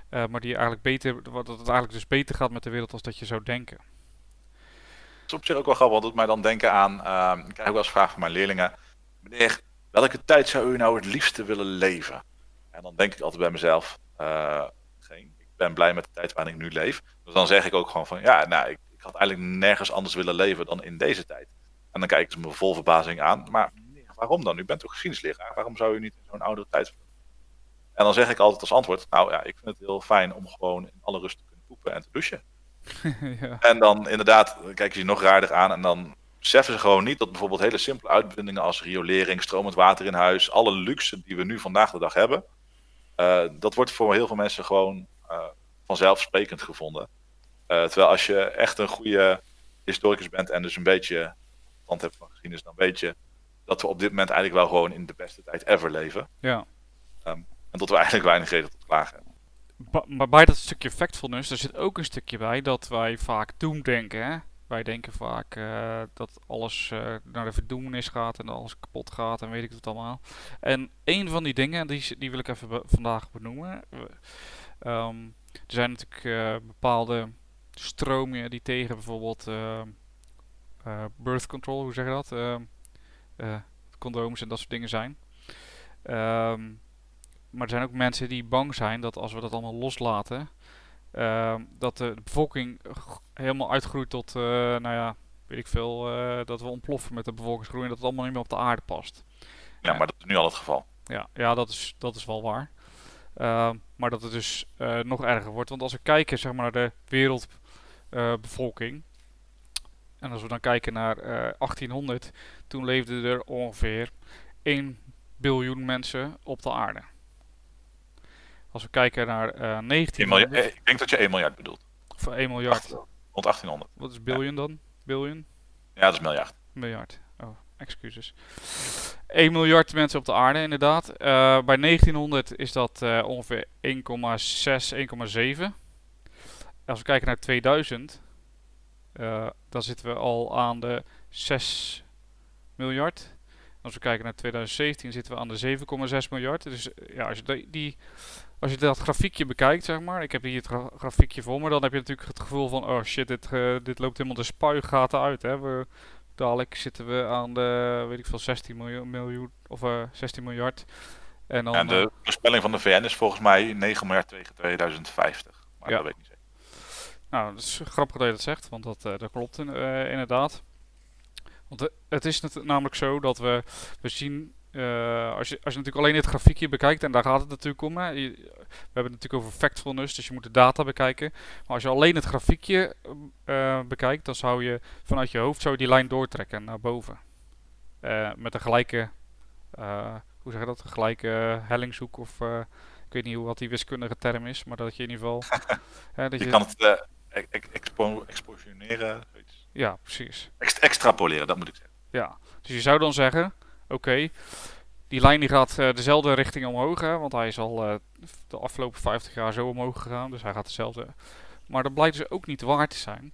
Uh, maar die eigenlijk beter, wat het eigenlijk dus beter gaat met de wereld als dat je zou denken. Dat is op zich ook wel grappig, want het mij dan denken aan, uh, ik krijg ook wel eens vragen van mijn leerlingen. Meneer, welke tijd zou u nou het liefste willen leven? En dan denk ik altijd bij mezelf, uh, geen. Ik ben blij met de tijd waarin ik nu leef. Dus dan zeg ik ook gewoon van, ja, nou, ik, ik had eigenlijk nergens anders willen leven dan in deze tijd. En dan kijken ze me vol verbazing aan. Maar waarom dan? U bent toch geschiedenisleraar? Waarom zou u niet in zo'n oudere tijd en dan zeg ik altijd als antwoord, nou ja, ik vind het heel fijn om gewoon in alle rust te kunnen poepen en te douchen. ja. En dan inderdaad kijken ze nog raarder aan en dan beseffen ze gewoon niet dat bijvoorbeeld hele simpele uitbindingen als riolering, stromend water in huis, alle luxe die we nu vandaag de dag hebben, uh, dat wordt voor heel veel mensen gewoon uh, vanzelfsprekend gevonden. Uh, terwijl als je echt een goede historicus bent en dus een beetje verstand hebt van geschiedenis, dan weet je dat we op dit moment eigenlijk wel gewoon in de beste tijd ever leven. Ja. Um, en dat we eigenlijk weinig reden tot klagen hebben. Maar bij dat stukje factfulness, er zit ook een stukje bij dat wij vaak doemdenken. Hè? Wij denken vaak uh, dat alles uh, naar de verdoemenis gaat en alles kapot gaat en weet ik het allemaal. En een van die dingen, die, die wil ik even vandaag benoemen. Um, er zijn natuurlijk uh, bepaalde stromingen die tegen bijvoorbeeld birth control, hoe zeg je dat? Ehm, condooms en dat soort dingen zijn. Um, maar er zijn ook mensen die bang zijn dat als we dat allemaal loslaten, uh, dat de bevolking helemaal uitgroeit tot, uh, nou ja, weet ik veel, uh, dat we ontploffen met de bevolkingsgroei en dat het allemaal niet meer op de aarde past. Ja, maar dat is nu al het geval. Ja, ja dat, is, dat is wel waar. Uh, maar dat het dus uh, nog erger wordt. Want als we kijken zeg maar, naar de wereldbevolking. en als we dan kijken naar 1800. Toen leefden er ongeveer 1 biljoen mensen op de aarde. Als we kijken naar uh, 19... Miljard, eh, ik denk dat je 1 miljard bedoelt. Of 1 miljard. Rond 1800. Wat is biljoen ja. dan? Biljoen? Ja, dat is miljard. Miljard. Oh, excuses. 1 miljard mensen op de aarde, inderdaad. Uh, bij 1900 is dat uh, ongeveer 1,6, 1,7. Als we kijken naar 2000, uh, dan zitten we al aan de 6 miljard. Als we kijken naar 2017 zitten we aan de 7,6 miljard. Dus ja, als je die, die als je dat grafiekje bekijkt, zeg maar, ik heb hier het gra grafiekje voor me, dan heb je natuurlijk het gevoel van, oh shit, dit, uh, dit loopt helemaal de spuigaten uit. Hè. We, dadelijk zitten we aan de, weet ik veel, 16 miljoen, miljoen of uh, eh, 16 miljard. En, dan, en de eh, voorspelling van de VN is volgens mij 9 miljard tegen 2050. Maar ja. dat weet ik niet zeker. Nou, dat is grappig dat je dat zegt, want dat, dat klopt in, inderdaad. Want het is namelijk zo dat we, we zien uh, als, je, als je natuurlijk alleen het grafiekje bekijkt, en daar gaat het natuurlijk om. Hè. we hebben het natuurlijk over factfulness, dus je moet de data bekijken. Maar als je alleen het grafiekje uh, bekijkt, dan zou je vanuit je hoofd zou je die lijn doortrekken naar boven. Uh, met een gelijke, hoe zeg je dat, een gelijke hellingshoek of ik weet niet wat die wiskundige term is, maar dat je in ieder geval... hè, dat je, je kan het expo expositioneren. Ja, precies. Ext extrapoleren, dat moet ik zeggen. Ja, dus je zou dan zeggen oké, die lijn die gaat uh, dezelfde richting omhoog, hè, want hij is al uh, de afgelopen 50 jaar zo omhoog gegaan, dus hij gaat dezelfde. Maar dat blijkt dus ook niet waar te zijn.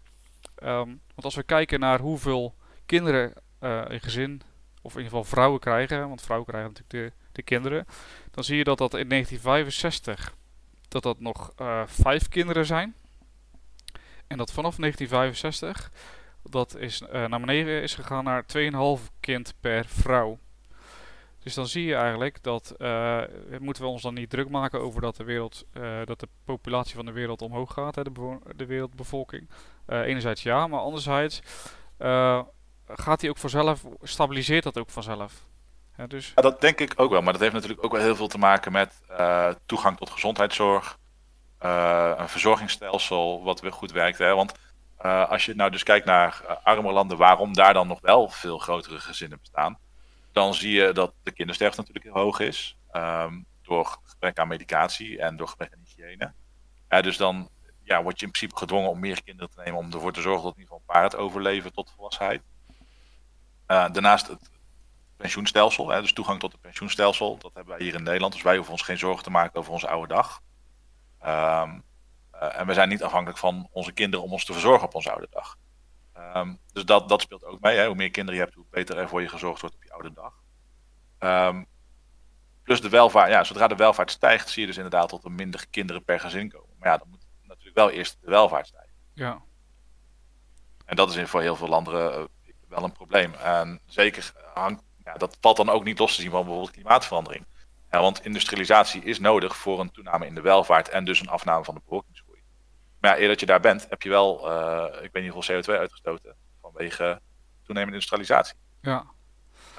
Um, want als we kijken naar hoeveel kinderen uh, een gezin, of in ieder geval vrouwen krijgen, want vrouwen krijgen natuurlijk de, de kinderen, dan zie je dat dat in 1965 dat dat nog vijf kinderen zijn. En dat vanaf 1965 dat is uh, naar beneden is gegaan naar 2,5 kind per vrouw. Dus dan zie je eigenlijk dat uh, moeten we ons dan niet druk maken over dat de wereld, uh, dat de populatie van de wereld omhoog gaat, hè, de, de wereldbevolking. enerzijds ja, maar anderzijds gaat die ook vanzelf, stabiliseert dat ook vanzelf. Ja, dus... Ja, dat denk ik ook wel, maar dat heeft natuurlijk ook wel heel veel te maken met toegang tot gezondheidszorg, een verzorgingsstelsel wat weer goed werkt. Hè? Want uh, als je nou dus kijkt naar uh, arme landen, waarom daar dan nog wel veel grotere gezinnen bestaan, dan zie je dat de kindersterfte natuurlijk heel hoog is. Um, door gebrek aan medicatie en door gebrek aan hygiëne. Dus dan ja, word je in principe gedwongen om meer kinderen te nemen om ervoor te zorgen dat in ieder geval een paar het overleven tot volwassenheid. daarnaast het pensioenstelsel, hè, dus toegang tot het pensioenstelsel, dat hebben wij hier in Nederland. Dus wij hoeven ons geen zorgen te maken over onze oude dag. Um, en we zijn niet afhankelijk van onze kinderen om ons te verzorgen op onze oude dag. Um, dus dat, dat speelt ook mee. Hè. Hoe meer kinderen je hebt, hoe beter er voor je gezorgd wordt op je oude dag. Um, plus de welvaart. Ja, zodra de welvaart stijgt, zie je dus inderdaad dat er minder kinderen per gezin komen. Maar ja, dan moet natuurlijk wel eerst de welvaart stijgen. Ja. En dat is in voor heel veel landen uh, wel een probleem. En zeker hangt, ja, dat valt dan ook niet los te zien van bijvoorbeeld klimaatverandering. Ja, want industrialisatie is nodig voor een toename in de welvaart en dus een afname van de bevolkingsgroei. Maar ja, eer dat je daar bent, heb je wel, uh, ik weet niet hoeveel CO2 uitgestoten vanwege toenemende industrialisatie. Ja.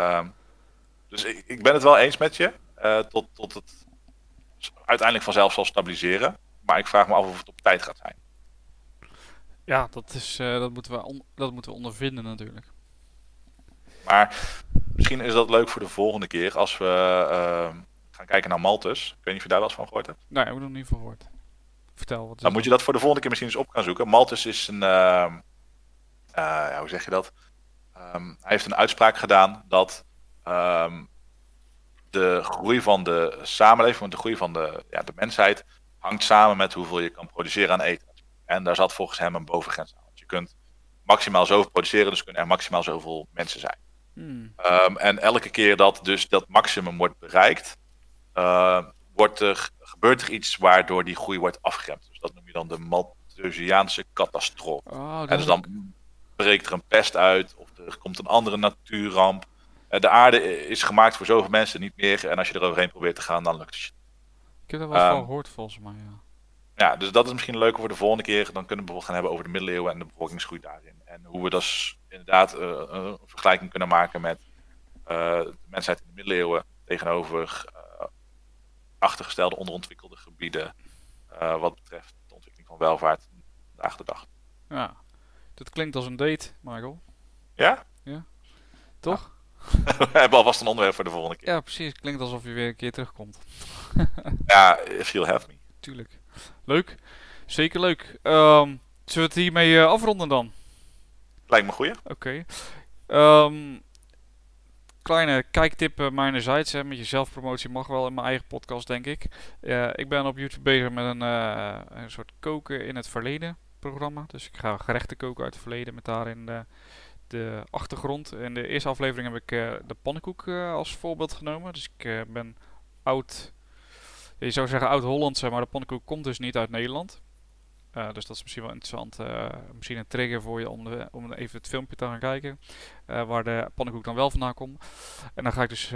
Um, dus ik, ik, ben het wel eens met je, uh, tot, tot het uiteindelijk vanzelf zal stabiliseren. Maar ik vraag me af of het op tijd gaat zijn. Ja, dat, is, uh, dat, moeten, we on, dat moeten we ondervinden natuurlijk. Maar misschien is dat leuk voor de volgende keer als we gaan kijken naar Maltus. Ik weet niet of je daar wel eens van gehoord hebt. Nee, ik heb er nog niet van gehoord. Vertel. Wat dan moet je dat voor de volgende keer misschien eens op gaan zoeken. Malthus is een. Uh, uh, hoe zeg je dat? Um, hij heeft een uitspraak gedaan dat um, de groei van de samenleving, de groei van de, ja, de mensheid, hangt samen met hoeveel je kan produceren aan eten. En daar zat volgens hem een bovengrens aan. Want je kunt maximaal zoveel produceren, dus kunnen er maximaal zoveel mensen zijn. Hmm. Ehm, en elke keer dat dus dat maximum wordt bereikt, eh, wordt er, gebeurt er iets waardoor die groei wordt afgeremd. Dus dat noem je dan de Malthusiaanse catastrofe. Oh, En dus dan breekt er een pest uit of er komt een andere natuurramp. Eh, De aarde is gemaakt voor zoveel mensen, niet meer. En als je er overheen probeert te gaan, dan lukt het je. Ik heb daar wel eens van ehm, gehoord volgens mij, ja. Ja, dus dat is misschien leuker voor de volgende keer. Dan kunnen we bijvoorbeeld gaan hebben over de middeleeuwen en de bevolkingsgroei daarin. En hoe we dus inderdaad eh, een vergelijking kunnen maken met eh, de mensheid in de middeleeuwen tegenover achtergestelde onderontwikkelde gebieden. eh, wat betreft de ontwikkeling van welvaart vandaag de dag. Ja. Dat klinkt als een date, Michael. Ja? Toch? we hebben alvast een onderwerp voor de volgende keer. Ja, precies. Klinkt alsof je weer een keer terugkomt. Ja, if you'll have me. Tuurlijk. Leuk. Zeker leuk. Ehm, zullen we het hiermee eh, afronden dan? Lijkt me goeie. Oké. Ehm, kleine kijktip uh, mijnerzijds. Met je zelfpromotie mag wel in mijn eigen podcast, denk ik. Eh, ik ben op YouTube bezig met een, eh, een soort koken in het verleden programma. Dus ik ga gerechten koken uit het verleden met daarin de, de achtergrond. In de eerste aflevering heb ik eh, de pannenkoek eh, als voorbeeld genomen. Dus ik eh, ben oud... Je zou zeggen oud-Hollandse, maar de pannenkoek komt dus niet uit Nederland. Uh, dus dat is misschien wel interessant. Uh, misschien een trigger voor je om, de, om even het filmpje te gaan kijken. Uh, waar de pannenkoek dan wel vandaan komt. En dan ga ik dus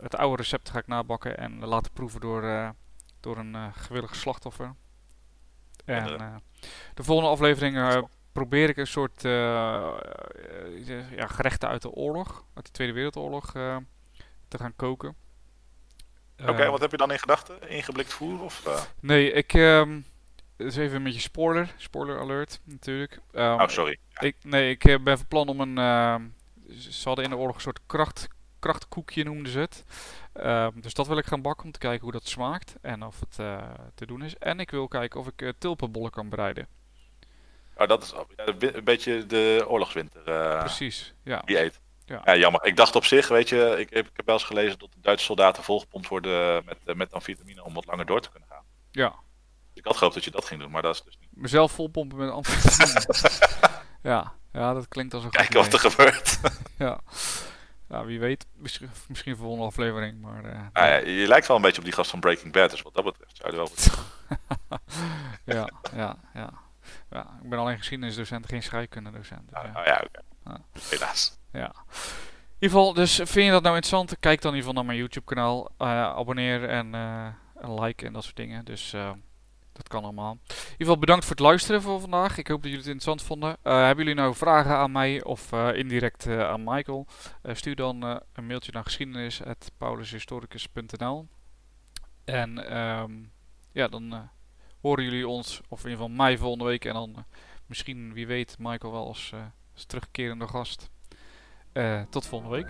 het oude recept ga ik nabakken en laten proeven door, door een gewillig slachtoffer. En de volgende aflevering probeer ik een soort ja, gerechten uit de oorlog, uit de Tweede Wereldoorlog, te gaan koken. Oké, okay, wat heb je dan in gedachten? Ingeblikt voer? Of, Nee, ik... Um, dus even een beetje spoiler. Spoiler alert, natuurlijk. Um, oh, sorry. Ja. Ik, nee, ik uh, ben van plan om een... Uh, ze hadden in de oorlog een soort kracht, krachtkoekje, noemden ze het. Uh, dus dat wil ik gaan bakken om te kijken hoe dat smaakt. En of het uh, te doen is. En ik wil kijken of ik uh, tulpenbollen kan bereiden. Oh, dat is een beetje de oorlogswinter. eh, Precies, ja. Die eet. Ja. ja. jammer. Ik dacht op zich, weet je, ik heb, ik heb wel eens gelezen dat de Duitse soldaten volgepompt worden met, met amfetamine om wat langer door te kunnen gaan. Ja. Ik had gehoopt dat je dat ging doen, maar dat is dus niet. Mezelf volpompen met amfetamine. ja. ja, dat klinkt als een Kijken wat er gebeurt. ja. ja, wie weet. Misschien, misschien voor volgende aflevering, maar... Uh, nou ja, je lijkt wel een beetje op die gast van Breaking Bad, dus wat dat betreft zou je wel ja, ja, ja. Ja, ik ben alleen geschiedenisdocent, geen scheikundedocent. Dus, ah, ja, oh, ja. Okay. Ah. Helaas. Ja. In ieder geval, dus vind je dat nou interessant? Kijk dan in ieder geval naar mijn YouTube kanaal. Uh, abonneer en uh, like en dat soort dingen. Dus uh, dat kan allemaal. In ieder geval bedankt voor het luisteren voor vandaag. Ik hoop dat jullie het interessant vonden. hebben jullie nou vragen aan mij of indirect aan Michael? stuur dan een mailtje naar geschiedenis.paulushistoricus.nl En um, ja, dan horen jullie ons, of in ieder geval mij volgende week. En dan misschien, wie weet, Michael wel als, als terugkerende gast. Uh, tot volgende week.